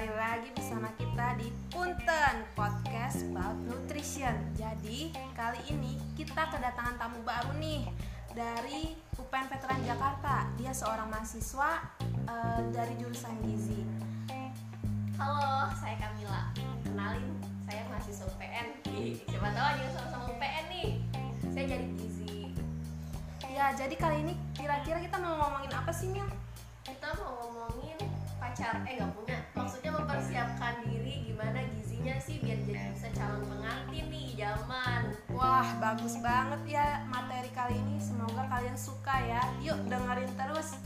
kembali lagi bersama kita di Punten Podcast about Nutrition. Jadi kali ini kita kedatangan tamu baru nih dari UPN Veteran Jakarta. Dia seorang mahasiswa uh, dari jurusan gizi. Halo, saya Kamila. Kenalin, saya mahasiswa UPN. Siapa tahu aja sama-sama UPN nih. Saya jadi gizi. Ya, jadi kali ini kira-kira kita mau ngomongin apa sih, Mil? Kita mau ngomongin pacar eh nggak punya biar jadi bisa calon pengantin nih zaman. Wah, bagus banget ya materi kali ini. Semoga kalian suka ya. Yuk dengerin terus.